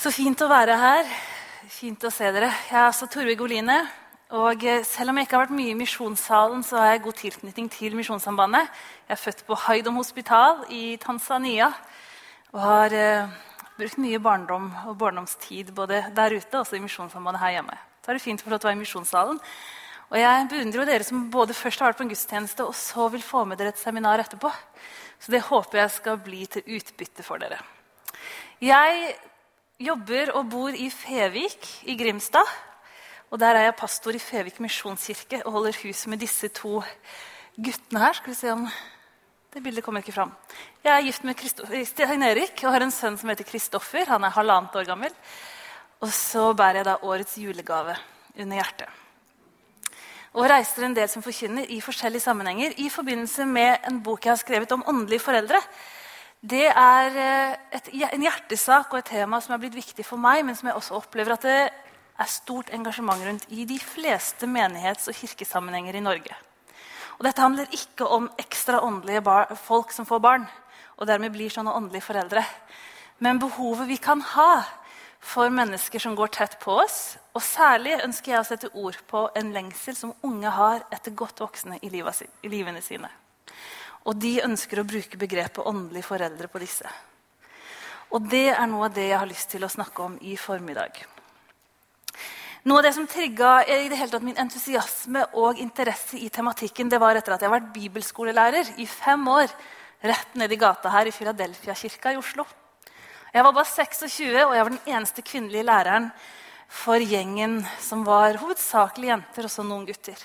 Så fint å være her. Fint å se dere. Jeg er altså Torvig Oline. Og eh, selv om jeg ikke har vært mye i Misjonssalen, så har jeg god tilknytning til Misjonssambandet. Jeg er født på Haidom hospital i Tanzania og har eh, brukt mye barndom og barndomstid både der ute og i Misjonssambandet her hjemme. Så er det fint å få lov til å være i Misjonssalen. Og jeg beundrer jo dere som både først har vært på en gudstjeneste og så vil få med dere et seminar etterpå. Så det håper jeg skal bli til utbytte for dere. Jeg jobber og bor i Fevik i Grimstad. Og Der er jeg pastor i Fevik misjonskirke og holder hus med disse to guttene her. Skal vi se om Det bildet kommer ikke fram. Jeg er gift med Stein Erik og har en sønn som heter Kristoffer. Han er halvannet år gammel. Og så bærer jeg da årets julegave under hjertet. Og reiser en del som forkynner i forskjellige sammenhenger i forbindelse med en bok jeg har skrevet om åndelige foreldre. Det er eh, et, en hjertesak og et tema som er blitt viktig for meg, men som jeg også opplever at det er stort engasjement rundt i de fleste menighets- og kirkesammenhenger i Norge. Og dette handler ikke om ekstra åndelige folk som får barn, og dermed blir sånne åndelige foreldre. Men behovet vi kan ha for mennesker som går tett på oss. Og særlig ønsker jeg å sette ord på en lengsel som unge har etter godt voksne i, livene sine. Og de ønsker å bruke begrepet åndelige foreldre på disse. Og det er noe av det jeg har lyst til å snakke om i formiddag. Noe av det som trigga i det hele tatt min entusiasme og interesse i tematikken, det var etter at jeg har vært bibelskolelærer i fem år rett nedi gata her i Filadelfia-kirka i Oslo. Jeg var bare 26, og jeg var den eneste kvinnelige læreren for gjengen som var hovedsakelig jenter og så noen gutter.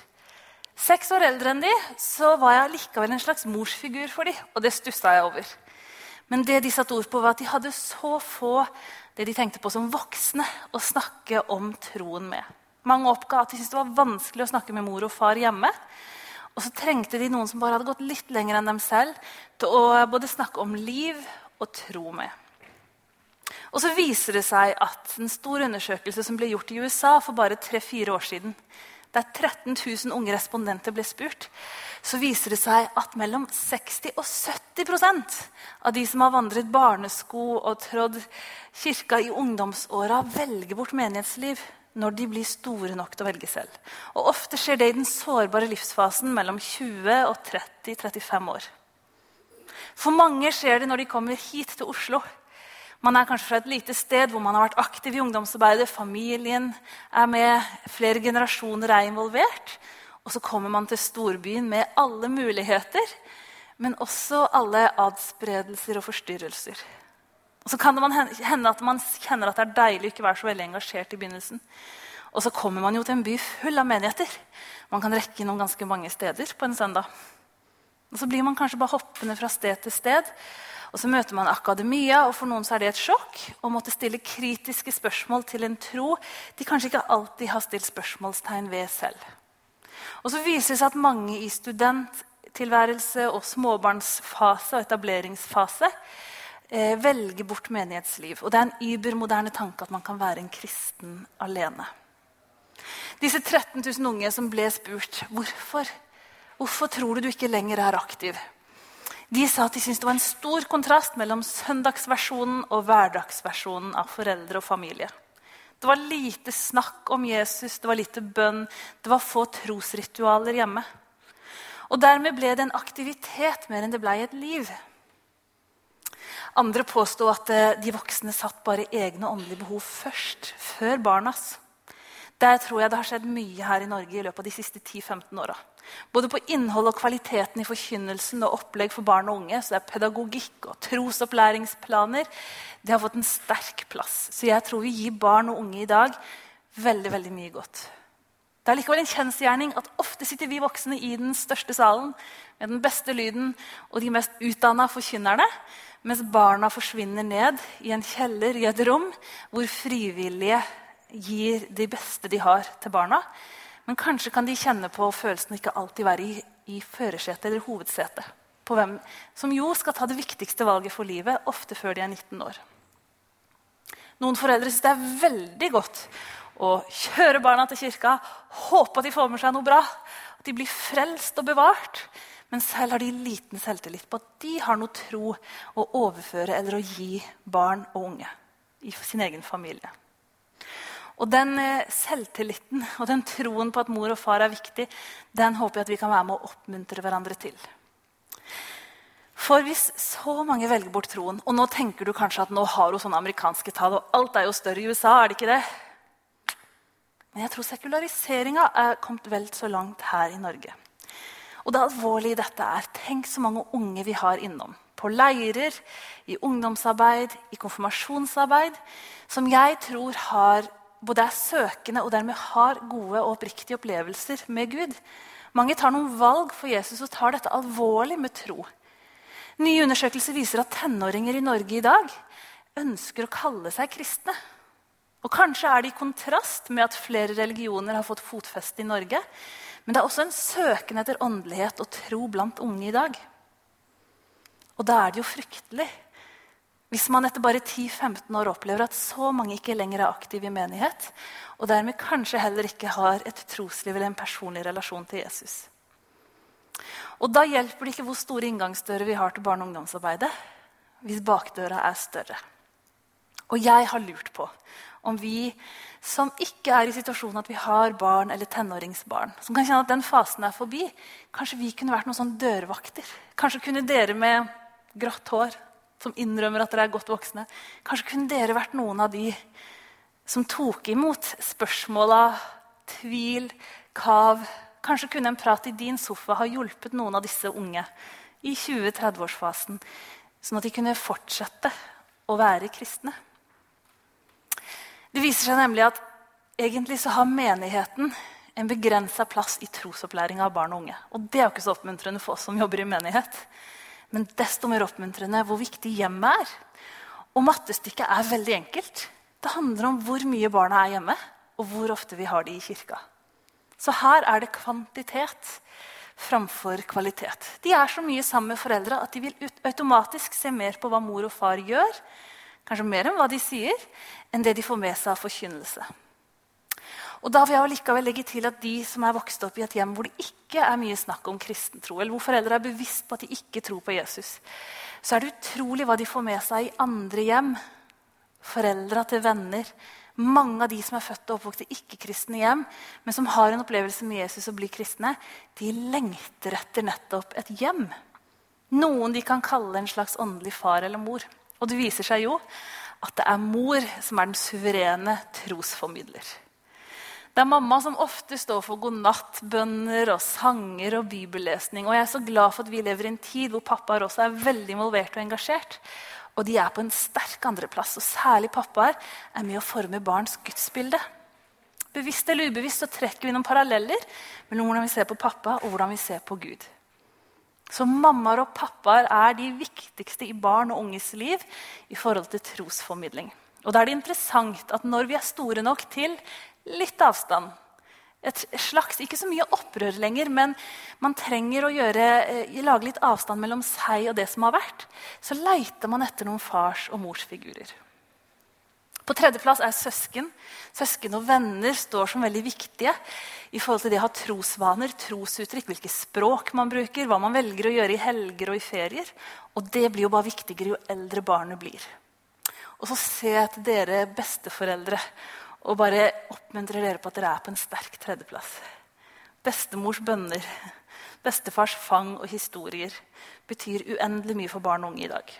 Seks år eldre enn de så var jeg likevel en slags morsfigur for dem, og det stussa jeg over. Men det de satte ord på, var at de hadde så få det de tenkte på som voksne å snakke om troen med. Mange oppga at de syntes det var vanskelig å snakke med mor og far hjemme. Og så trengte de noen som bare hadde gått litt lenger enn dem selv, til å både snakke om liv og tro med. Og så viser det seg at en stor undersøkelse som ble gjort i USA for bare tre-fire år siden, der 13 000 unge respondenter ble spurt, så viser det seg at mellom 60 og 70% av de som har vandret barnesko og trådd kirka i ungdomsåra, velger bort menighetsliv når de blir store nok til å velge selv. Og Ofte skjer det i den sårbare livsfasen mellom 20 og 30-35 år. For mange skjer det når de kommer hit til Oslo man er kanskje fra et lite sted hvor man har vært aktiv i ungdomsarbeidet. Familien er med, flere generasjoner er involvert. Og så kommer man til storbyen med alle muligheter, men også alle adspredelser og forstyrrelser. Og så kan det hende at man kjenner at det er deilig å ikke være så veldig engasjert i begynnelsen. Og så kommer man jo til en by full av menigheter. Man kan rekke innom ganske mange steder på en søndag. Og så blir man kanskje bare hoppende fra sted til sted. Og så møter man akademia, og for noen så er det et sjokk å måtte stille kritiske spørsmål til en tro de kanskje ikke alltid har stilt spørsmålstegn ved selv. Og så viser det seg at mange i studenttilværelse og småbarnsfase og etableringsfase eh, velger bort menighetsliv. Og det er en übermoderne tanke at man kan være en kristen alene. Disse 13 000 unge som ble spurt hvorfor, hvorfor tror du du ikke lenger er aktiv, de sa at de syntes det var en stor kontrast mellom søndagsversjonen og hverdagsversjonen av foreldre og familie. Det var lite snakk om Jesus, det var lite bønn, det var få trosritualer hjemme. Og Dermed ble det en aktivitet mer enn det ble et liv. Andre påsto at eh, de voksne satt bare egne åndelige behov først, før barnas. Der tror jeg det har skjedd mye her i Norge i løpet av de siste 10-15 åra. Både på innhold og kvaliteten i forkynnelsen og opplegg for barn og unge. så det er Pedagogikk og trosopplæringsplaner det har fått en sterk plass. Så jeg tror vi gir barn og unge i dag veldig veldig mye godt. Det er likevel en kjensgjerning at ofte sitter vi voksne i den største salen med den beste lyden og de mest utdanna forkynnerne, mens barna forsvinner ned i en kjeller i et rom hvor frivillige gir de beste de har til barna. Men kanskje kan de kjenne på følelsen ikke alltid være i, i førersetet eller hovedsetet. På hvem som jo skal ta det viktigste valget for livet, ofte før de er 19 år. Noen foreldre syns det er veldig godt å kjøre barna til kirka, håpe at de får med seg noe bra, at de blir frelst og bevart. Men selv har de liten selvtillit på at de har noe tro å overføre eller å gi barn og unge. i sin egen familie. Og Den eh, selvtilliten og den troen på at mor og far er viktig, den håper jeg at vi kan være med å oppmuntre hverandre til. For hvis så mange velger bort troen Og nå tenker du kanskje at nå har hun sånne amerikanske tall, og alt er jo større i USA, er det ikke det? Men jeg tror sekulariseringa er kommet vel så langt her i Norge. Og det alvorlige i dette er tenk så mange unge vi har innom. På leirer, i ungdomsarbeid, i konfirmasjonsarbeid. Som jeg tror har, både er søkende og dermed har gode og oppriktige opplevelser med Gud. Mange tar noen valg for Jesus og tar dette alvorlig med tro. Nye undersøkelser viser at tenåringer i Norge i dag ønsker å kalle seg kristne. Og Kanskje er det i kontrast med at flere religioner har fått fotfeste i Norge. Men det er også en søken etter åndelighet og tro blant unge i dag. Og da er det jo fryktelig hvis man etter bare 10-15 år opplever at så mange ikke lenger er aktive i menighet, og dermed kanskje heller ikke har et trosliv eller en personlig relasjon til Jesus. Og da hjelper det ikke hvor store inngangsdører vi har til barne- og ungdomsarbeidet, hvis bakdøra er større. Og jeg har lurt på om vi som ikke er i situasjonen at vi har barn eller tenåringsbarn, som kan kjenne at den fasen er forbi, kanskje vi kunne vært noen sånn dørvakter. Kanskje kunne dere med grått hår som innrømmer at dere er godt voksne, kanskje kunne dere vært noen av de som tok imot spørsmåla, tvil, kav. Kanskje kunne en prat i din sofa ha hjulpet noen av disse unge i 20-30-årsfasen, sånn at de kunne fortsette å være kristne. Det viser seg nemlig at egentlig så har menigheten en begrensa plass i trosopplæringa av barn og unge. Og det er jo ikke så oppmuntrende for oss som jobber i menighet. Men desto mer oppmuntrende hvor viktig hjemmet er. Og mattestykket er veldig enkelt. Det handler om hvor mye barna er hjemme, og hvor ofte vi har de i kirka. Så her er det kvantitet framfor kvalitet. De er så mye sammen med foreldra at de vil automatisk se mer på hva mor og far gjør, kanskje mer enn hva de sier, enn det de får med seg av forkynnelse. Og da vil jeg likevel legge til at De som er vokst opp i et hjem hvor det ikke er mye snakk om kristen tro, eller hvor foreldre er bevisst på at de ikke tror på Jesus, så er det utrolig hva de får med seg i andre hjem. Foreldra til venner. Mange av de som er født og oppvokst i ikke-kristne hjem, men som har en opplevelse med Jesus og blir kristne, de lengter etter nettopp et hjem. Noen de kan kalle en slags åndelig far eller mor. Og det viser seg jo at det er mor som er den suverene trosformidler. Det er mamma som ofte står for godnattbønner og sanger og bibellesning. Og jeg er så glad for at vi lever i en tid hvor pappaer også er veldig involvert og engasjert. Og de er på en sterk andreplass. Og særlig pappaer er med å forme barns gudsbilde. Bevisst eller ubevisst så trekker vi noen paralleller mellom hvordan vi ser på pappa og hvordan vi ser på Gud. Så mammaer og pappaer er de viktigste i barn og unges liv i forhold til trosformidling. Og da er det interessant at når vi er store nok til litt avstand et slags, Ikke så mye opprør lenger, men man trenger å gjøre, eh, lage litt avstand mellom seg og det som har vært. Så leiter man etter noen fars- og morsfigurer. På tredjeplass er søsken. Søsken og venner står som veldig viktige i forhold til det å ha trosvaner, trosuttrykk, hvilke språk man bruker, hva man velger å gjøre i helger og i ferier. Og det blir jo bare viktigere jo eldre barnet blir. Og så ser jeg til dere besteforeldre og bare oppmuntrer dere på at dere er på en sterk tredjeplass. Bestemors bønner, bestefars fang og historier betyr uendelig mye for barn og unge i dag.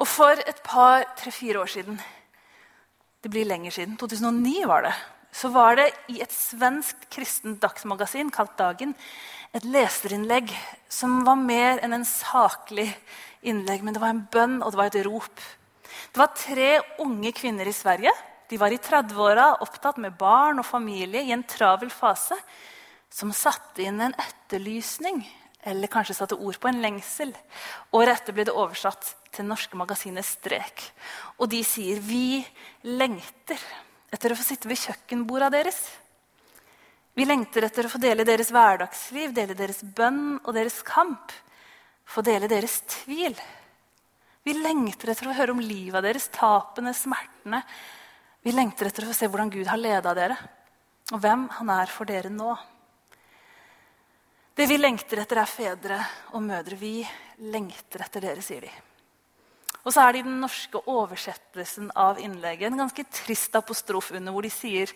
Og for et par, tre-fire år siden Det blir lenger siden. 2009 var det. Så var det i et svensk kristent dagsmagasin kalt Dagen et leserinnlegg som var mer enn en saklig innlegg. Men det var en bønn, og det var et rop. Det var tre unge kvinner i Sverige. De var i 30-åra, opptatt med barn og familie i en travel fase, som satte inn en etterlysning eller kanskje satte ord på en lengsel. Året etter ble det oversatt til norske magasinet Strek. Og de sier vi lengter etter å få sitte ved kjøkkenborda deres. Vi lengter etter å få dele deres hverdagsliv, dele deres bønn og deres kamp. Få dele deres tvil. Vi lengter etter å høre om livet deres, tapene, smertene. Vi lengter etter å se hvordan Gud har leda dere, og hvem han er for dere nå. Det vi lengter etter, er fedre og mødre. Vi lengter etter dere, sier de. Og så er det i den norske oversettelsen av innlegget en ganske trist apostrof under, hvor de sier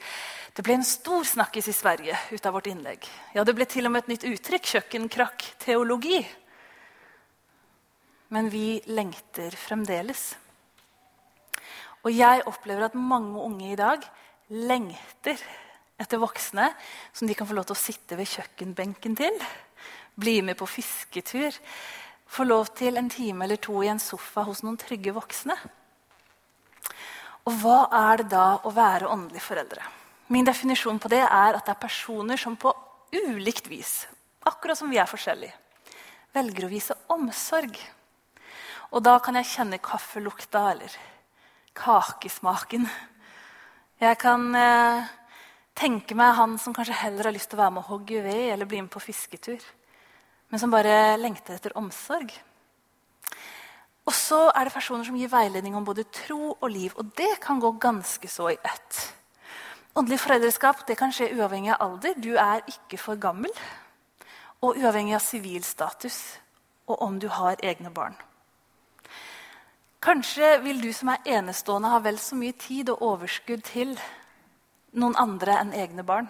det ble en stor snakkis i Sverige ut av vårt innlegg. Ja, det ble til og med et nytt uttrykk kjøkkenkrakk-teologi. Men vi lengter fremdeles. Og jeg opplever at mange unge i dag lengter etter voksne som de kan få lov til å sitte ved kjøkkenbenken til, bli med på fisketur få lov til en time eller to i en sofa hos noen trygge voksne. Og hva er det da å være åndelige foreldre? Min definisjon på det er at det er personer som på ulikt vis, akkurat som vi er forskjellige, velger å vise omsorg. Og da kan jeg kjenne kaffelukta eller kakesmaken. Jeg kan eh, tenke meg han som kanskje heller har lyst til å være med og hogge ved eller bli med på fisketur men som bare lengter etter omsorg. Og så er det personer som gir veiledning om både tro og liv. Og det kan gå ganske så i ett. Åndelig foreldreskap det kan skje uavhengig av alder. Du er ikke for gammel. Og uavhengig av sivilstatus og om du har egne barn. Kanskje vil du som er enestående, ha vel så mye tid og overskudd til noen andre enn egne barn.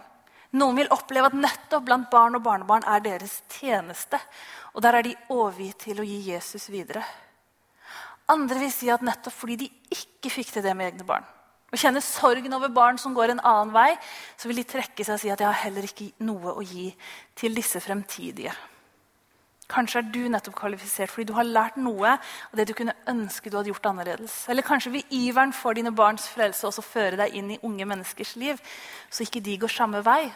Noen vil oppleve at nettopp blant barn og barnebarn er deres tjeneste. Og der er de overgitt til å gi Jesus videre. Andre vil si at nettopp fordi de ikke fikk til det med egne barn, og kjenner sorgen over barn som går en annen vei, så vil de trekke seg og si at de har heller ikke noe å gi til disse fremtidige. Kanskje er du nettopp kvalifisert fordi du har lært noe av det du kunne ønske du hadde gjort annerledes. Eller kanskje vil iveren for dine barns frelse også føre deg inn i unge menneskers liv, så ikke de går samme vei.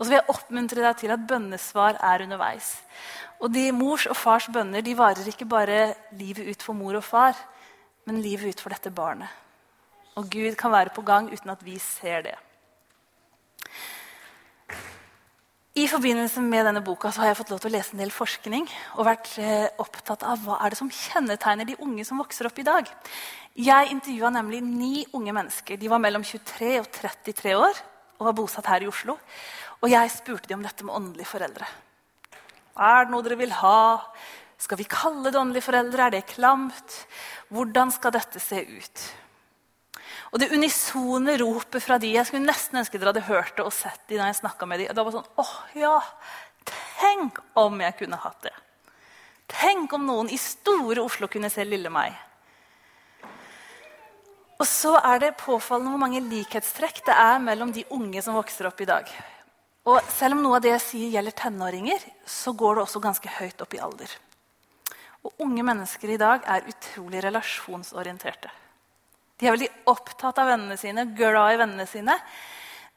Og så vil jeg oppmuntre deg til at bønnesvar er underveis. Og de Mors og fars bønner de varer ikke bare livet ut for mor og far, men livet ut for dette barnet. Og Gud kan være på gang uten at vi ser det. I forbindelse med denne boka har jeg fått lov til å lese en del forskning og vært eh, opptatt av hva er det som kjennetegner de unge som vokser opp i dag. Jeg intervjua nemlig ni unge mennesker. De var mellom 23 og 33 år og var bosatt her i Oslo. Og jeg spurte dem om dette med åndelige foreldre. Er det noe dere vil ha? Skal vi kalle det åndelige foreldre? Er det klamt? Hvordan skal dette se ut? Og det unisone ropet fra de Jeg skulle nesten ønske dere hadde hørt det og sett de når jeg snakka med de. Det var sånn åh ja, Tenk om jeg kunne hatt det. Tenk om noen i store Oslo kunne se lille meg. Og så er det påfallende hvor mange likhetstrekk det er mellom de unge som vokser opp i dag. Og selv om noe av det jeg sier gjelder tenåringer, så går det også ganske høyt opp i alder. Og unge mennesker i dag er utrolig relasjonsorienterte. De er veldig opptatt av vennene sine, glad i vennene sine.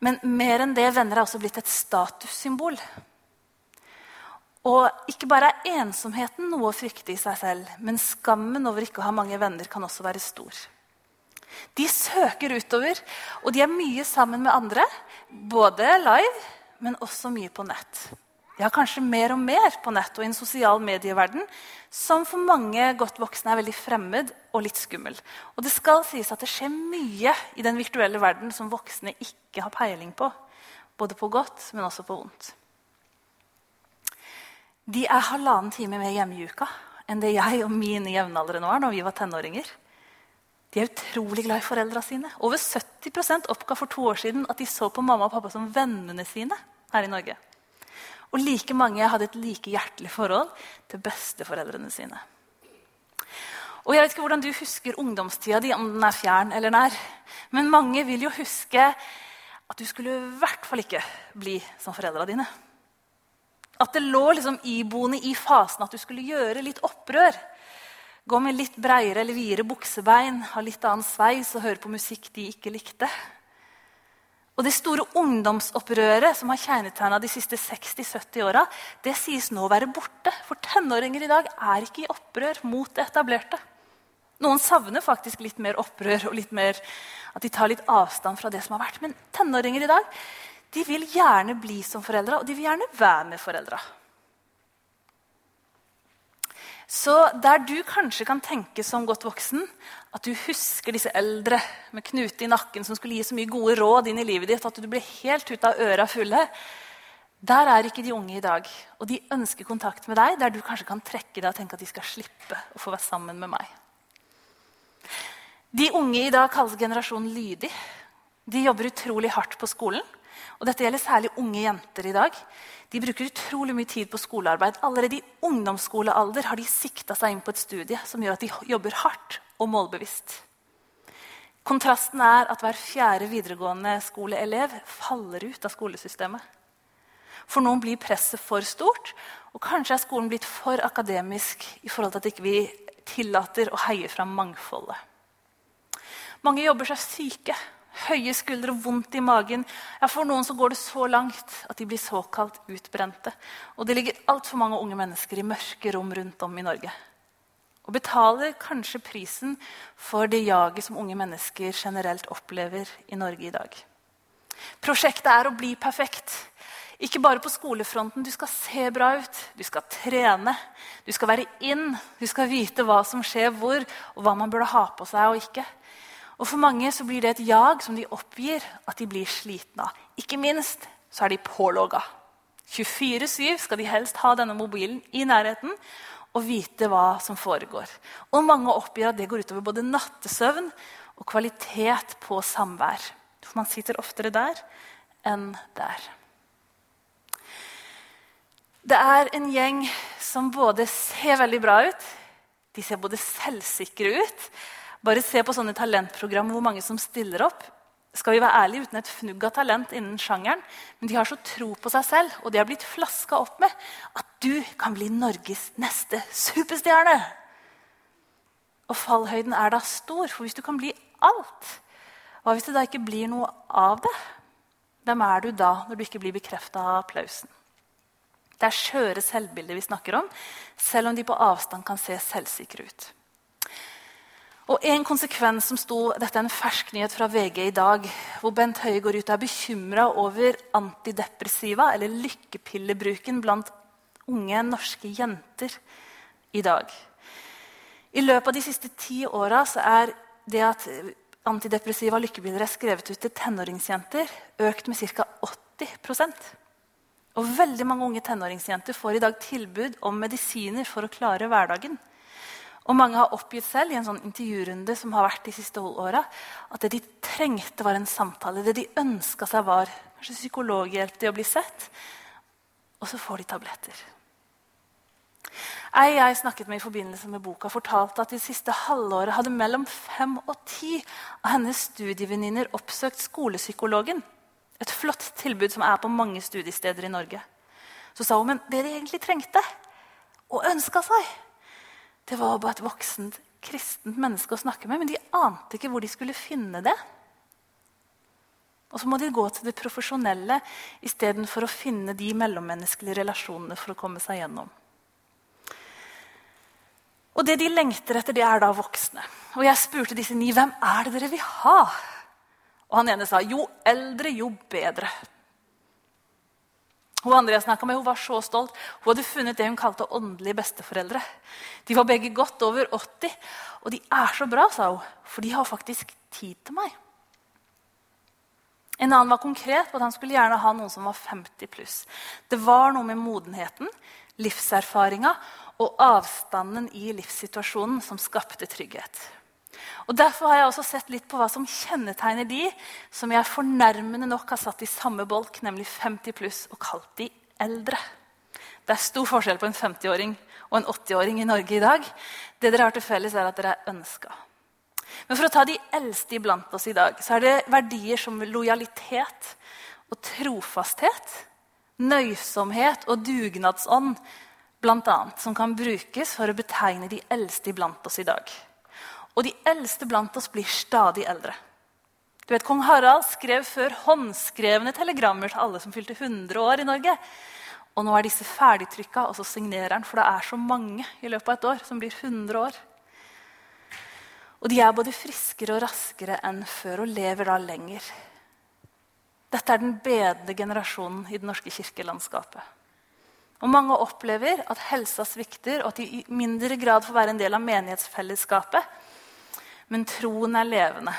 Men mer enn det, venner er også blitt et statussymbol. Og ikke bare er ensomheten noe å frykte i seg selv, men skammen over ikke å ha mange venner kan også være stor. De søker utover, og de er mye sammen med andre, både live men også mye på nett. Ja, kanskje mer og mer på nett og i en sosial medieverden som for mange godt voksne er veldig fremmed og litt skummel. Og det skal sies at det skjer mye i den virtuelle verden som voksne ikke har peiling på. Både på godt, men også på vondt. De er halvannen time mer hjemme i uka enn det jeg og mine jevnaldrende var når vi var tenåringer. De er utrolig glad i foreldra sine. Over 70% oppga for to år siden at de så på mamma og pappa som vennene sine her i Norge. Og like mange hadde et like hjertelig forhold til besteforeldrene sine. Og Jeg vet ikke hvordan du husker ungdomstida di, om den er fjern eller nær. Men mange vil jo huske at du skulle i hvert fall ikke bli som foreldra dine. At det lå liksom iboende i fasen at du skulle gjøre litt opprør. Gå med litt breiere eller videre buksebein, ha litt annen sveis og høre på musikk de ikke likte. Og Det store ungdomsopprøret som har kjennetegna de siste 60-70 åra, det sies nå å være borte. For tenåringer i dag er ikke i opprør mot det etablerte. Noen savner faktisk litt mer opprør og litt mer, at de tar litt avstand fra det som har vært. Men tenåringer i dag de vil gjerne bli som foreldra, og de vil gjerne være med foreldra. Så der du kanskje kan tenke som godt voksen at du husker disse eldre med knute i nakken som skulle gi så mye gode råd inn i livet ditt at du ble helt ut av øra fulle, der er ikke de unge i dag. Og de ønsker kontakt med deg der du kanskje kan trekke deg og tenke at de skal slippe å få være sammen med meg. De unge i dag kalles generasjonen lydig. De jobber utrolig hardt på skolen. Og dette gjelder særlig unge jenter i dag. De bruker utrolig mye tid på skolearbeid. Allerede i ungdomsskolealder har de sikta seg inn på et studie som gjør at de jobber hardt og målbevisst. Kontrasten er at hver fjerde videregående skoleelev faller ut av skolesystemet. For noen blir presset for stort, og kanskje er skolen blitt for akademisk i forhold til at ikke vi ikke tillater å heie fram mangfoldet. Mange jobber seg syke. Høye skuldre vondt i magen. Ja, For noen så går det så langt at de blir såkalt utbrente. Og det ligger altfor mange unge mennesker i mørke rom rundt om i Norge. Og betaler kanskje prisen for det jaget som unge mennesker generelt opplever i Norge i dag. Prosjektet er å bli perfekt. Ikke bare på skolefronten. Du skal se bra ut, du skal trene, du skal være inn, du skal vite hva som skjer hvor, og hva man burde ha på seg og ikke. Og For mange så blir det et jag som de oppgir at de blir slitne av. Ikke minst så er de pålogga. 24-7 skal de helst ha denne mobilen i nærheten og vite hva som foregår. Og Mange oppgir at det går utover både nattesøvn og kvalitet på samvær. For man sitter oftere der enn der. Det er en gjeng som både ser veldig bra ut, de ser både selvsikre ut, bare se på sånne talentprogram hvor mange som stiller opp. Skal vi være ærlige, Uten et fnugg av talent innen sjangeren. Men de har så tro på seg selv, og de har blitt flaska opp med at du kan bli Norges neste superstjerne. Og fallhøyden er da stor, for hvis du kan bli alt, hva hvis det da ikke blir noe av det? Hvem er du da, når du ikke blir bekrefta av applausen? Det er skjøre selvbilder vi snakker om, selv om de på avstand kan se selvsikre ut. En konsekvens som sto, Dette er en fersk nyhet fra VG i dag. hvor Bent Høie går ut og er bekymra over antidepressiva, eller lykkepillebruken, blant unge norske jenter i dag. I løpet av de siste ti åra er det at antidepressiva og lykkepiller er skrevet ut til tenåringsjenter, økt med ca. 80% Og veldig mange unge tenåringsjenter får i dag tilbud om medisiner for å klare hverdagen. Og mange har oppgitt selv i en sånn intervjurunde som har vært de siste åra, at det de trengte, var en samtale. Det de ønska seg, var kanskje psykologhjelp til å bli sett. Og så får de tabletter. Ei jeg snakket med i forbindelse med boka, fortalte at de siste halvåret hadde mellom fem og ti av hennes studievenninner oppsøkt skolepsykologen. Et flott tilbud som er på mange studiesteder i Norge. Så sa hun men det de egentlig trengte og ønska seg, det var bare et voksent kristent menneske å snakke med, men de ante ikke hvor de skulle finne det. Og så må de gå til det profesjonelle istedenfor å finne de mellommenneskelige relasjonene for å komme seg gjennom. Og det de lengter etter, det er da voksne. Og jeg spurte disse ni hvem er det dere vil ha. Og han ene sa jo eldre, jo bedre. Hun andre jeg med, hun var så stolt. Hun hadde funnet det hun kalte åndelige besteforeldre. De var begge godt over 80, og de er så bra, sa hun, for de har faktisk tid til meg. En annen var konkret på at han skulle gjerne ha noen som var 50 pluss. Det var noe med modenheten, livserfaringa og avstanden i livssituasjonen som skapte trygghet. Og Derfor har jeg også sett litt på hva som kjennetegner de som jeg fornærmende nok har satt i samme bolk, nemlig 50 pluss, og kalt de eldre. Det er stor forskjell på en 50-åring og en 80-åring i Norge i dag. Det dere har til felles, er at dere er ønska. Men for å ta de eldste iblant oss i dag, så er det verdier som lojalitet og trofasthet, nøysomhet og dugnadsånd blant annet, som kan brukes for å betegne de eldste iblant oss i dag. Og de eldste blant oss blir stadig eldre. Du vet, Kong Harald skrev før håndskrevne telegrammer til alle som fylte 100 år i Norge. Og nå er disse ferdigtrykka, og så signerer han, for det er så mange i løpet av et år som blir 100 år. Og de er både friskere og raskere enn før og lever da lenger. Dette er den bedre generasjonen i det norske kirkelandskapet. Og Mange opplever at helsa svikter, og at de i mindre grad får være en del av menighetsfellesskapet men troen er levende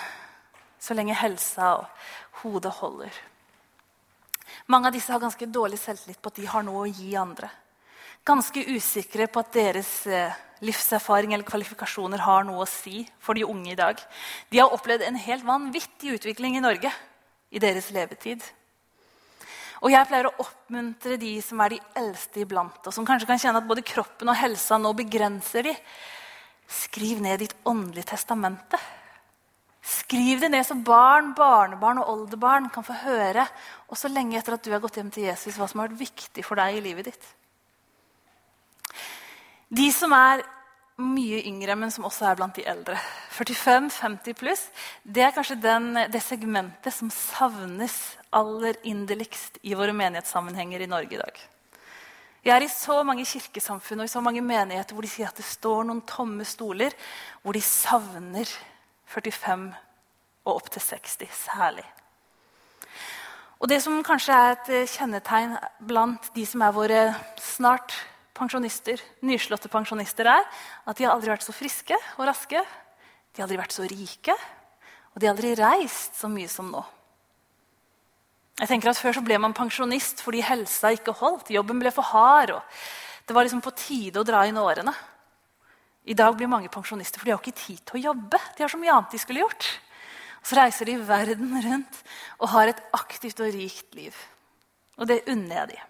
så lenge helsa og hodet holder. Mange av disse har ganske dårlig selvtillit på at de har noe å gi andre. ganske usikre på at deres eh, livserfaring eller kvalifikasjoner har noe å si for de unge i dag. De har opplevd en helt vanvittig utvikling i Norge i deres levetid. Og jeg pleier å oppmuntre de som er de eldste iblant oss, som kanskje kan kjenne at både kroppen og helsa nå begrenser de. Skriv ned ditt åndelige testamente. Skriv det ned så barn, barnebarn og oldebarn kan få høre også lenge etter at du har gått hjem til Jesus, hva som har vært viktig for deg i livet ditt. De som er mye yngre, men som også er blant de eldre, 45-50 pluss, det er kanskje den, det segmentet som savnes aller inderligst i våre menighetssammenhenger i Norge i dag. Vi er i så mange kirkesamfunn og i så mange menigheter hvor de sier at det står noen tomme stoler, hvor de savner 45 og opp til 60 særlig. Og Det som kanskje er et kjennetegn blant de som er våre snart pensjonister, nyslåtte pensjonister er at de har aldri vært så friske og raske. De har aldri vært så rike, og de har aldri reist så mye som nå. Jeg tenker at Før så ble man pensjonist fordi helsa ikke holdt. Jobben ble for hard. og Det var liksom på tide å dra inn årene. I dag blir mange pensjonister for de har ikke tid til å jobbe. De har så mye annet de skulle gjort. Og så reiser de verden rundt og har et aktivt og rikt liv. Og det unner jeg de.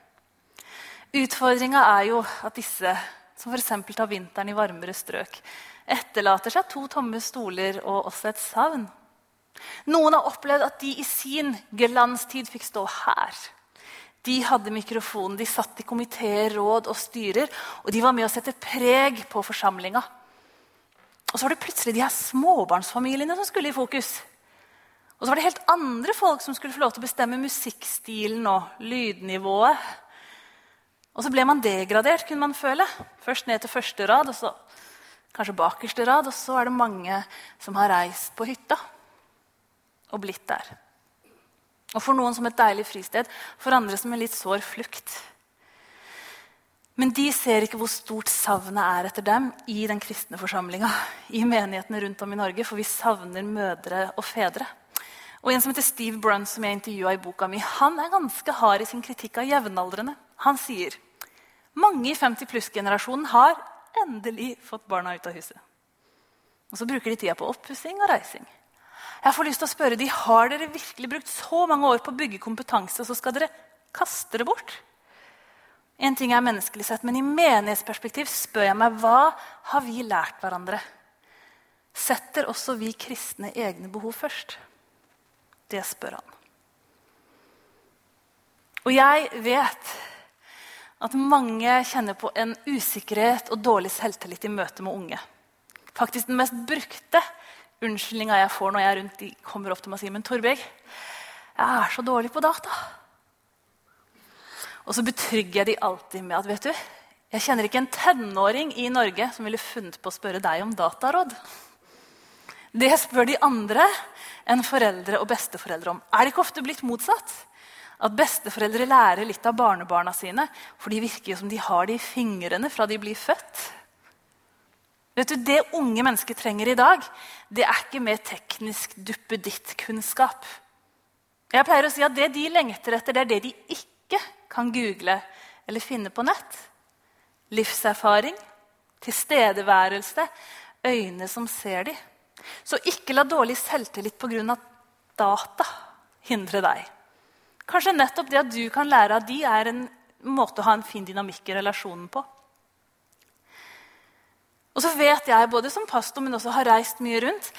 Utfordringa er jo at disse som f.eks. tar vinteren i varmere strøk, etterlater seg to tomme stoler og også et savn. Noen har opplevd at de i sin glanstid fikk stå her. De hadde mikrofonen, de satt i komiteer, råd og styrer, og de var med å sette preg på forsamlinga. Og så var det plutselig de her småbarnsfamiliene som skulle i fokus. Og så var det helt andre folk som skulle få lov til å bestemme musikkstilen og lydnivået. Og så ble man degradert, kunne man føle. Først ned til første rad, og så kanskje bakerste rad. Og så er det mange som har reist på hytta og blitt der. Og for noen som et deilig fristed, for andre som en litt sår flukt. Men de ser ikke hvor stort savnet er etter dem i den kristne forsamlinga. I menighetene rundt om i Norge, for vi savner mødre og fedre. Og En som heter Steve Brunn, som jeg intervjua i boka mi, han er ganske hard i sin kritikk av jevnaldrende. Han sier mange i 50 pluss-generasjonen har endelig fått barna ut av huset. Og så bruker de tida på oppussing og reising. Jeg får lyst til å spørre de, Har dere virkelig brukt så mange år på å bygge kompetanse, så skal dere kaste det bort? En ting er menneskelig sett, men i menighetsperspektiv spør jeg meg hva har vi lært hverandre? Setter også vi kristne egne behov først? Det spør han. Og jeg vet at mange kjenner på en usikkerhet og dårlig selvtillit i møte med unge. Faktisk Den mest brukte unnskyldninga jeg får når jeg er rundt, de kommer opp til meg og sier men Torbjørg, jeg er så dårlig på data. Og så betrygger jeg de alltid med at vet du, jeg kjenner ikke en tenåring i Norge som ville funnet på å spørre deg om dataråd. Det spør de andre enn foreldre og besteforeldre om. Er det ikke ofte blitt motsatt? At besteforeldre lærer litt av barnebarna sine, for de virker jo som de har det i fingrene fra de blir født. Vet du, Det unge mennesker trenger i dag, det er ikke mer teknisk duppeditt-kunnskap. Jeg pleier å si at Det de lengter etter, det er det de ikke kan google eller finne på nett. Livserfaring, tilstedeværelse, øyne som ser de. Så ikke la dårlig selvtillit pga. data hindre deg. Kanskje nettopp det at du kan lære av de, er en måte å ha en fin dynamikk i relasjonen på. Og så vet jeg, både som pastor, men også har reist mye rundt,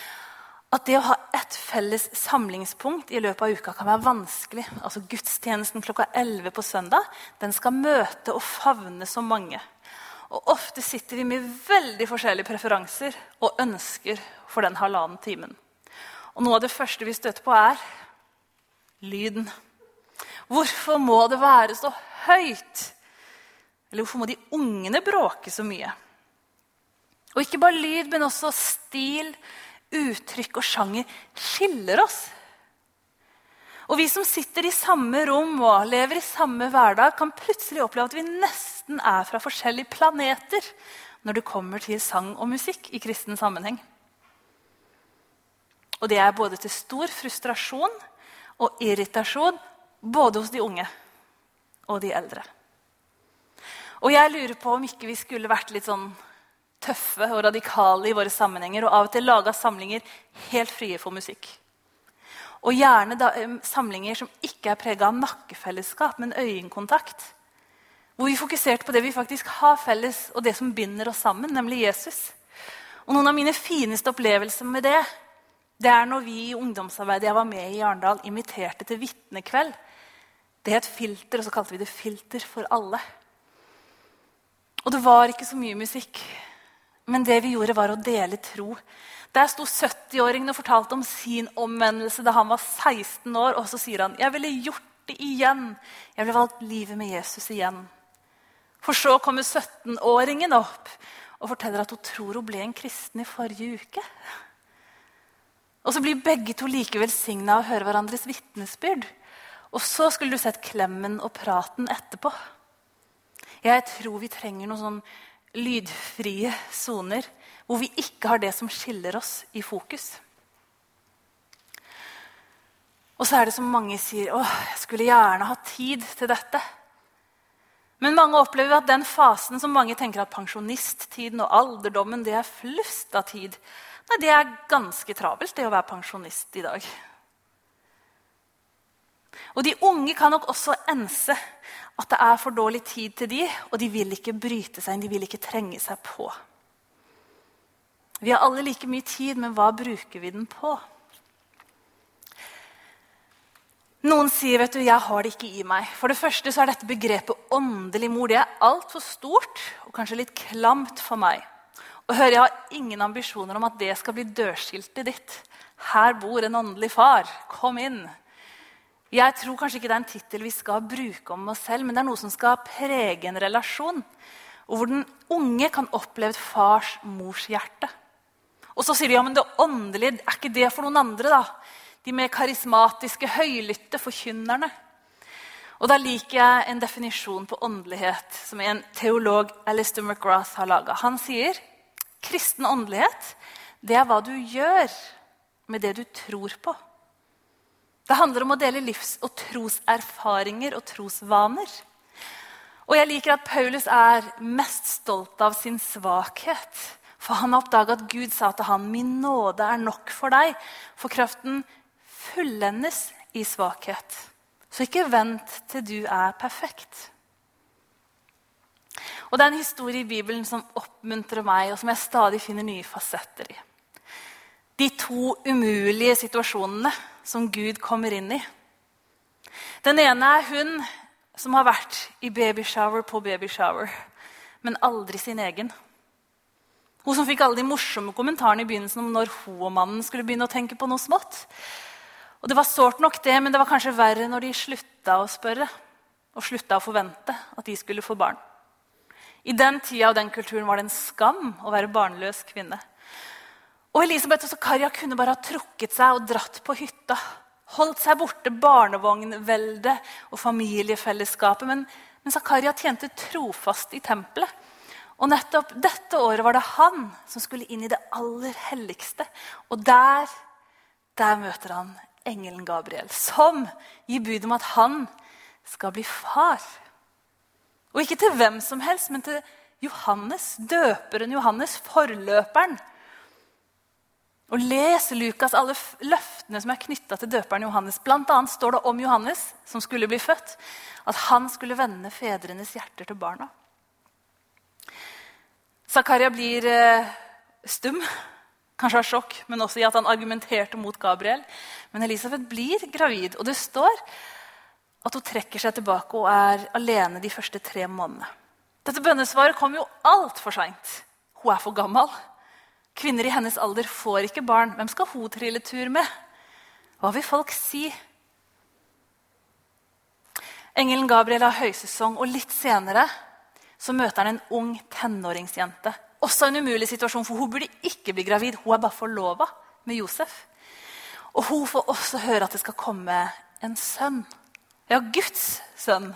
at det å ha et felles samlingspunkt i løpet av uka kan være vanskelig. Altså Gudstjenesten klokka 11 på søndag den skal møte og favne så mange. Og Ofte sitter vi med veldig forskjellige preferanser og ønsker for den halvannen timen. Og Noe av det første vi støter på, er lyden. Hvorfor må det være så høyt? Eller hvorfor må de ungene bråke så mye? Og ikke bare lyd, men også stil, uttrykk og sjanger skiller oss. Og vi som sitter i samme rom og lever i samme hverdag, kan plutselig oppleve at vi nesten er fra forskjellige planeter når det kommer til sang og musikk i kristen sammenheng. Og det er både til stor frustrasjon og irritasjon både hos de unge og de eldre. Og jeg lurer på om ikke vi skulle vært litt sånn tøffe og radikale i våre sammenhenger og av og til laga samlinger helt frie for musikk. Og gjerne da, samlinger som ikke er prega av nakkefellesskap, men øyekontakt. Hvor vi fokuserte på det vi faktisk har felles, og det som binder oss sammen, nemlig Jesus. Og Noen av mine fineste opplevelser med det det er når vi i ungdomsarbeidet jeg var med i Arendal, inviterte til vitnekveld. Det het Filter, og så kalte vi det Filter for alle. Og det var ikke så mye musikk. Men det vi gjorde, var å dele tro. Der sto 70-åringen og fortalte om sin omvendelse da han var 16 år. Og så sier han, 'Jeg ville gjort det igjen. Jeg ville valgt livet med Jesus igjen.' For så kommer 17-åringen opp og forteller at hun tror hun ble en kristen i forrige uke. Og så blir begge to like velsigna av å høre hverandres vitnesbyrd. Og så skulle du sett klemmen og praten etterpå. Jeg tror vi trenger noe sånn lydfrie soner hvor vi ikke har det som skiller oss, i fokus. Og så er det som mange sier åh, jeg skulle gjerne ha tid til dette. Men mange opplever at den fasen som mange tenker at pensjonisttiden og alderdommen det er flust av tid, nei, det er ganske travelt det å være pensjonist i dag. Og de unge kan nok også ense at det er for dårlig tid til de, og de vil ikke bryte seg inn, de vil ikke trenge seg på. Vi har alle like mye tid, men hva bruker vi den på? Noen sier vet du, 'jeg har det ikke i meg'. For det første så er dette begrepet åndelig mor det er altfor stort og kanskje litt klamt for meg. Og hør, Jeg har ingen ambisjoner om at det skal bli dørskiltet ditt. Her bor en åndelig far. Kom inn. Jeg tror kanskje ikke det er en tittel vi skal bruke om oss selv, men det er noe som skal prege en relasjon. Og hvor den unge kan oppleve et fars-mors hjerte. Og så sier de ja, men det åndelige, er ikke det for noen andre? da? De mer karismatiske, høylytte forkynnerne. Og da liker jeg en definisjon på åndelighet som en teolog Alistair McGrath har laga. Han sier kristen åndelighet det er hva du gjør med det du tror på. Det handler om å dele livs- og troserfaringer og trosvaner. Og jeg liker at Paulus er mest stolt av sin svakhet. For han har oppdaga at Gud sa til han, 'Min nåde er nok for deg', for kraften fullendes i svakhet. Så ikke vent til du er perfekt. Og Det er en historie i Bibelen som oppmuntrer meg, og som jeg stadig finner nye fasetter i. De to umulige situasjonene som Gud kommer inn i. Den ene er hun som har vært i babyshower på babyshower, men aldri sin egen. Hun som fikk alle de morsomme kommentarene i begynnelsen om når hun og mannen skulle begynne å tenke på noe smått. Og Det var sårt nok, det, men det var kanskje verre når de slutta å spørre og slutta å forvente at de skulle få barn. I den tida og den kulturen var det en skam å være barnløs kvinne. Og Elisabeth og Zakaria kunne bare ha trukket seg og dratt på hytta. Holdt seg borte barnevognveldet og familiefellesskapet. Men, men Zakaria tjente trofast i tempelet. Og nettopp dette året var det han som skulle inn i det aller helligste. Og der, der møter han engelen Gabriel, som gir bud om at han skal bli far. Og ikke til hvem som helst, men til Johannes, døperen Johannes, forløperen og les Lukas alle løftene som er knytta til døperen Johannes. Blant annet står det om Johannes, som skulle bli født, at han skulle vende fedrenes hjerter til barna. Zakaria blir eh, stum, kanskje av sjokk, men også i at han argumenterte mot Gabriel. Men Elisabeth blir gravid, og det står at hun trekker seg tilbake og er alene de første tre månedene. Dette bønnesvaret kom jo altfor seint. Hun er for gammel. Kvinner i hennes alder får ikke barn. Hvem skal hun trille tur med? Hva vil folk si? Engelen Gabriel har høysesong, og litt senere så møter han en ung tenåringsjente. Også en umulig situasjon, for hun burde ikke bli gravid. Hun er bare forlova med Josef. Og hun får også høre at det skal komme en sønn. Ja, Guds sønn.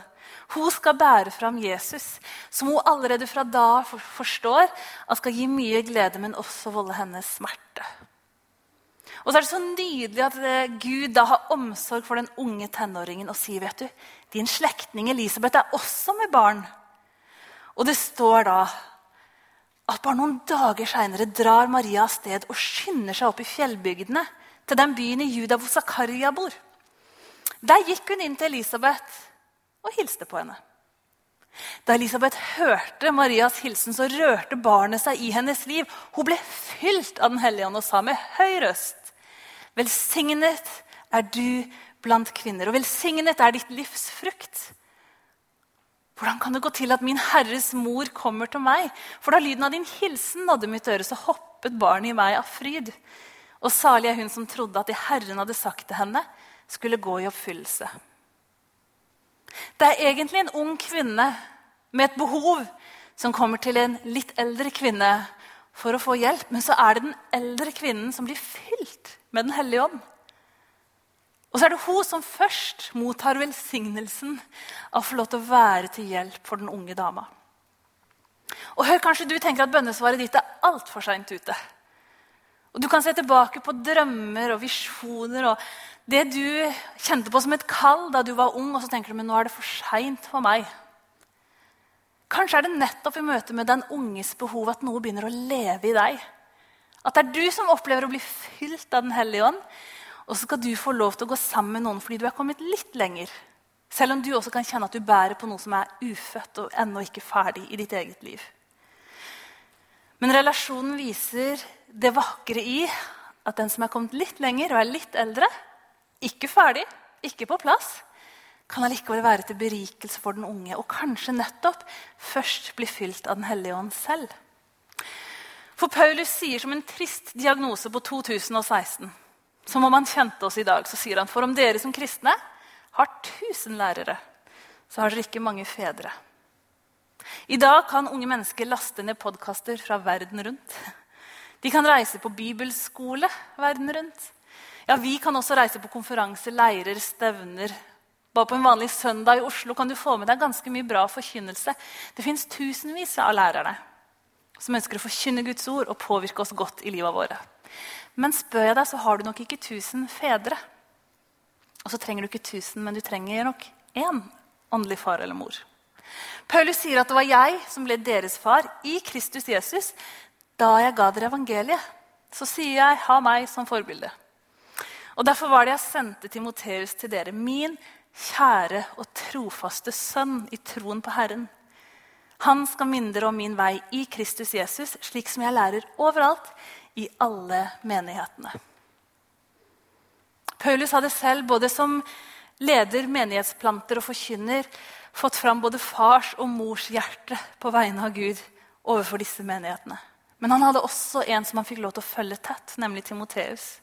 Hun skal bære fram Jesus, som hun allerede fra da forstår at skal gi mye glede, men også volde hennes smerte. Og så er det så nydelig at eh, Gud da har omsorg for den unge tenåringen og sier vet du, din slektning Elisabeth er også med barn. Og det står da at bare noen dager seinere drar Maria av sted og skynder seg opp i fjellbygdene, til den byen i Juda hvor Zakaria bor. Der gikk hun inn til Elisabeth og hilste på henne. Da Elisabeth hørte Marias hilsen, så rørte barnet seg i hennes liv. Hun ble fylt av Den hellige ånd og sa med høy røst.: Velsignet er du blant kvinner, og velsignet er ditt livs frukt. Hvordan kan det gå til at min Herres mor kommer til meg? For da lyden av din hilsen nådde mitt øre, så hoppet barnet i meg av fryd. Og salig er hun som trodde at det Herren hadde sagt til henne, skulle gå i oppfyllelse. Det er egentlig en ung kvinne med et behov som kommer til en litt eldre kvinne for å få hjelp. Men så er det den eldre kvinnen som blir fylt med Den hellige ånd. Og så er det hun som først mottar velsignelsen av å få lov til å være til hjelp for den unge dama. Og hør, Kanskje du tenker at bønnesvaret ditt er altfor seint ute. Og Du kan se tilbake på drømmer og visjoner og det du kjente på som et kall da du var ung, og så tenker du men nå er det for seint for meg. Kanskje er det nettopp i møte med den unges behov at noe begynner å leve i deg. At det er du som opplever å bli fylt av Den hellige ånd, og så skal du få lov til å gå sammen med noen fordi du er kommet litt lenger. Selv om du også kan kjenne at du bærer på noe som er ufødt og ennå ikke ferdig i ditt eget liv. Men relasjonen viser det vakre i at den som er kommet litt lenger og er litt eldre, ikke ferdig, ikke på plass, kan allikevel være til berikelse for den unge og kanskje nettopp først bli fylt av Den hellige ånd selv. For Paulus sier som en trist diagnose på 2016 som om han kjente oss i dag, så sier han for om dere som kristne har tusen lærere, så har dere ikke mange fedre. I dag kan unge mennesker laste ned podkaster fra verden rundt. De kan reise på bibelskole verden rundt. Ja, Vi kan også reise på konferanser, leirer, stevner. Bare på en vanlig søndag i Oslo kan du få med deg ganske mye bra forkynnelse. Det fins tusenvis av lærerne som ønsker å forkynne Guds ord og påvirke oss godt i livet våre. Men spør jeg deg, så har du nok ikke tusen fedre. Og så trenger du ikke tusen, men du trenger nok én åndelig far eller mor. Paulus sier at det var jeg som ble deres far i Kristus Jesus da jeg ga dere evangeliet. Så sier jeg 'ha meg som forbilde'. Og Derfor var det jeg sendte Timoteus til dere, min kjære og trofaste sønn i troen på Herren. Han skal minne dere om min vei i Kristus Jesus, slik som jeg lærer overalt i alle menighetene. Paulus hadde selv, både som leder, menighetsplanter og forkynner, fått fram både fars og mors hjerte på vegne av Gud overfor disse menighetene. Men han hadde også en som han fikk lov til å følge tett, nemlig Timoteus.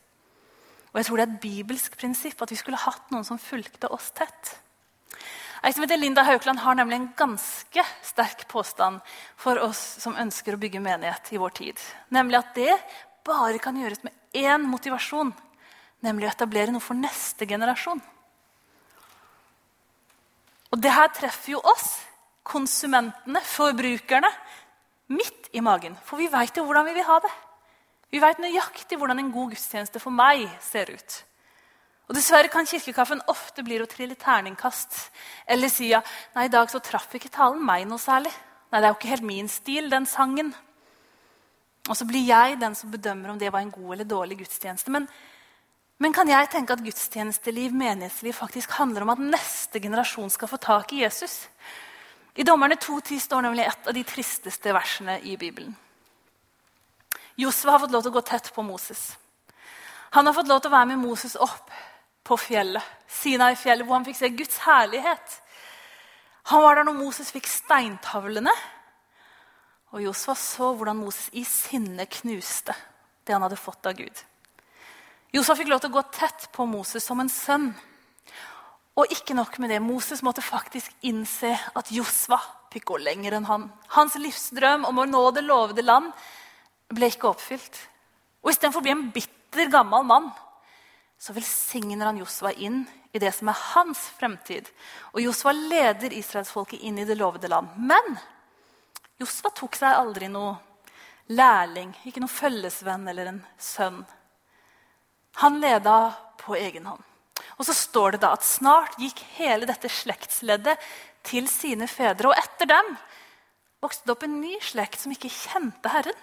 Og jeg tror det er et bibelsk prinsipp at vi skulle hatt noen som fulgte oss tett. Ei som heter Linda Haukeland har nemlig en ganske sterk påstand for oss som ønsker å bygge menighet i vår tid. Nemlig at det bare kan gjøres med én motivasjon, nemlig å etablere noe for neste generasjon. Og det her treffer jo oss, konsumentene, forbrukerne, midt i magen. For vi veit jo hvordan vi vil ha det. Vi veit nøyaktig hvordan en god gudstjeneste for meg ser ut. Og Dessverre kan kirkekaffen ofte bli å trille terningkast eller si ja, nei, i dag så traff ikke talen meg noe særlig. Nei, det er jo ikke helt min stil, den sangen. Og så blir jeg den som bedømmer om det var en god eller dårlig gudstjeneste. Men, men kan jeg tenke at gudstjenesteliv, menighetsliv, faktisk handler om at neste generasjon skal få tak i Jesus? I Dommerne 2.10 står nemlig et av de tristeste versene i Bibelen. Josva har fått lov til å gå tett på Moses. Han har fått lov til å være med Moses opp på fjellet, Sinai-fjellet, hvor han fikk se Guds herlighet. Han var der når Moses fikk steintavlene og Josfa så hvordan Moses i sinne knuste det han hadde fått av Gud. Josfa fikk lov til å gå tett på Moses som en sønn. Og ikke nok med det, Moses måtte faktisk innse at Josva fikk gå lenger enn han. Hans livsdrøm om å nå det lovede land ble ikke oppfylt. Og istedenfor å bli en bitter, gammel mann så velsigner han Josva inn i det som er hans fremtid. Og Josva leder israelsfolket inn i det lovede land. Men Josva tok seg aldri noe lærling, ikke noen følgesvenn eller en sønn. Han leda på egen hånd. Og så står det da at snart gikk hele dette slektsleddet til sine fedre. Og etter dem vokste det opp en ny slekt som ikke kjente Herren,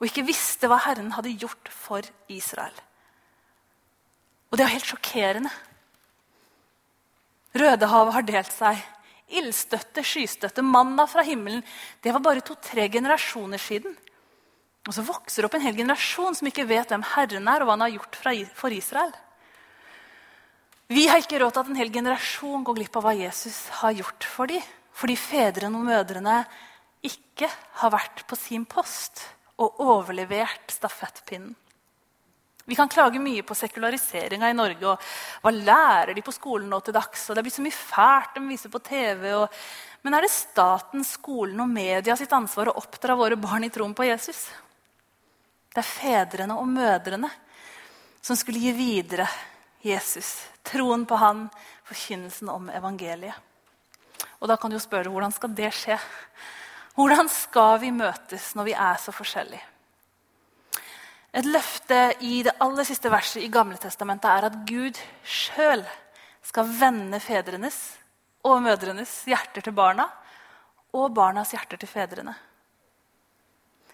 og ikke visste hva Herren hadde gjort for Israel. Og det er helt sjokkerende. Rødehavet har delt seg. Ildstøtte, skystøtte, manna fra himmelen. Det var bare to-tre generasjoner siden. Og så vokser det opp en hel generasjon som ikke vet hvem Herren er, og hva han har gjort for Israel. Vi har ikke råd til at en hel generasjon går glipp av hva Jesus har gjort for dem. Fordi fedrene og mødrene ikke har vært på sin post og overlevert stafettpinnen. Vi kan klage mye på sekulariseringa i Norge. og Hva lærer de på skolen nå til dags? og Det blitt så mye fælt de viser på TV. Og, men er det staten, skolen og media sitt ansvar å oppdra våre barn i troen på Jesus? Det er fedrene og mødrene som skulle gi videre Jesus, troen på han, forkynnelsen om evangeliet. Og da kan du jo spørre hvordan skal det skje? Hvordan skal vi møtes når vi er så forskjellige? Et løfte i det aller siste verset i Gamle Testamentet er at Gud sjøl skal vende fedrenes og mødrenes hjerter til barna og barnas hjerter til fedrene.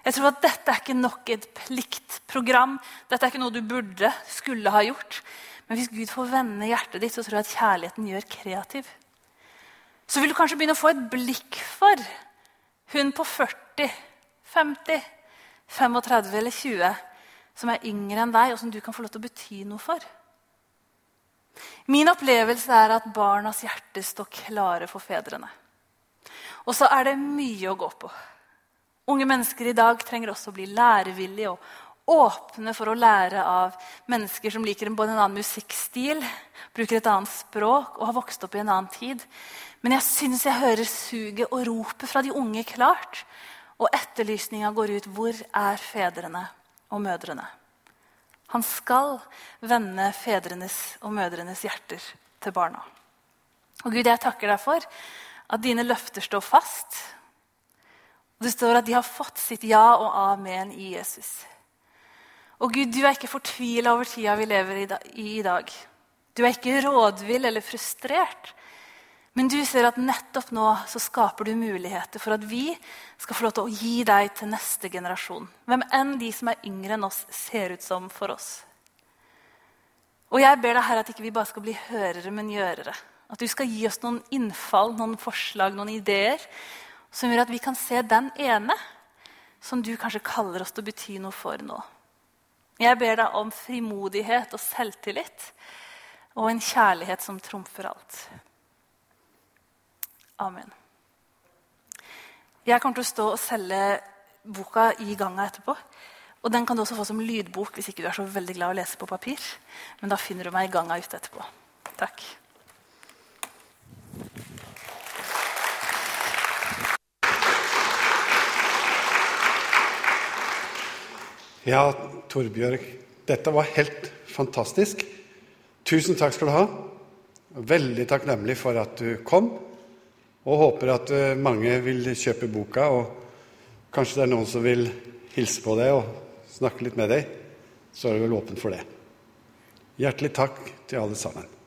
Jeg tror at Dette er ikke nok et pliktprogram. Dette er ikke noe du burde, skulle ha gjort. Men hvis Gud får vende hjertet ditt, så tror jeg at kjærligheten gjør kreativ. Så vil du kanskje begynne å få et blikk for hun på 40, 50, 35 eller 20 som er yngre enn deg, og som du kan få lov til å bety noe for. Min opplevelse er at barnas hjerter står klare for fedrene. Og så er det mye å gå på. Unge mennesker i dag trenger også å bli lærevillige og åpne for å lære av mennesker som liker både en annen musikkstil, bruker et annet språk og har vokst opp i en annen tid. Men jeg syns jeg hører suget og ropet fra de unge klart. Og etterlysninga går ut. Hvor er fedrene? og mødrene. Han skal vende fedrenes og mødrenes hjerter til barna. Og Gud, jeg takker deg for at dine løfter står fast. Og Det står at de har fått sitt ja og amen i Jesus. Og Gud, du er ikke fortvila over tida vi lever i i dag. Du er ikke rådvill eller frustrert. Men du ser at nettopp nå så skaper du muligheter for at vi skal få lov til å gi deg til neste generasjon. Hvem enn de som er yngre enn oss, ser ut som for oss. Og jeg ber deg her at ikke vi bare skal bli hørere, men gjørere. At du skal gi oss noen innfall, noen forslag, noen ideer som gjør at vi kan se den ene som du kanskje kaller oss til å bety noe for nå. Jeg ber deg om frimodighet og selvtillit og en kjærlighet som trumfer alt. Amen. Jeg kommer til å stå og selge boka i ganga etterpå. Og Den kan du også få som lydbok hvis ikke du er så veldig glad å lese på papir. Men da finner du meg i ganga ute etterpå. Takk. Ja, Torbjørg, dette var helt fantastisk. Tusen takk skal du ha. Veldig takknemlig for at du kom. Og håper at eh, mange vil kjøpe boka, og kanskje det er noen som vil hilse på deg og snakke litt med deg. Så er det vel åpent for det. Hjertelig takk til alle sammen.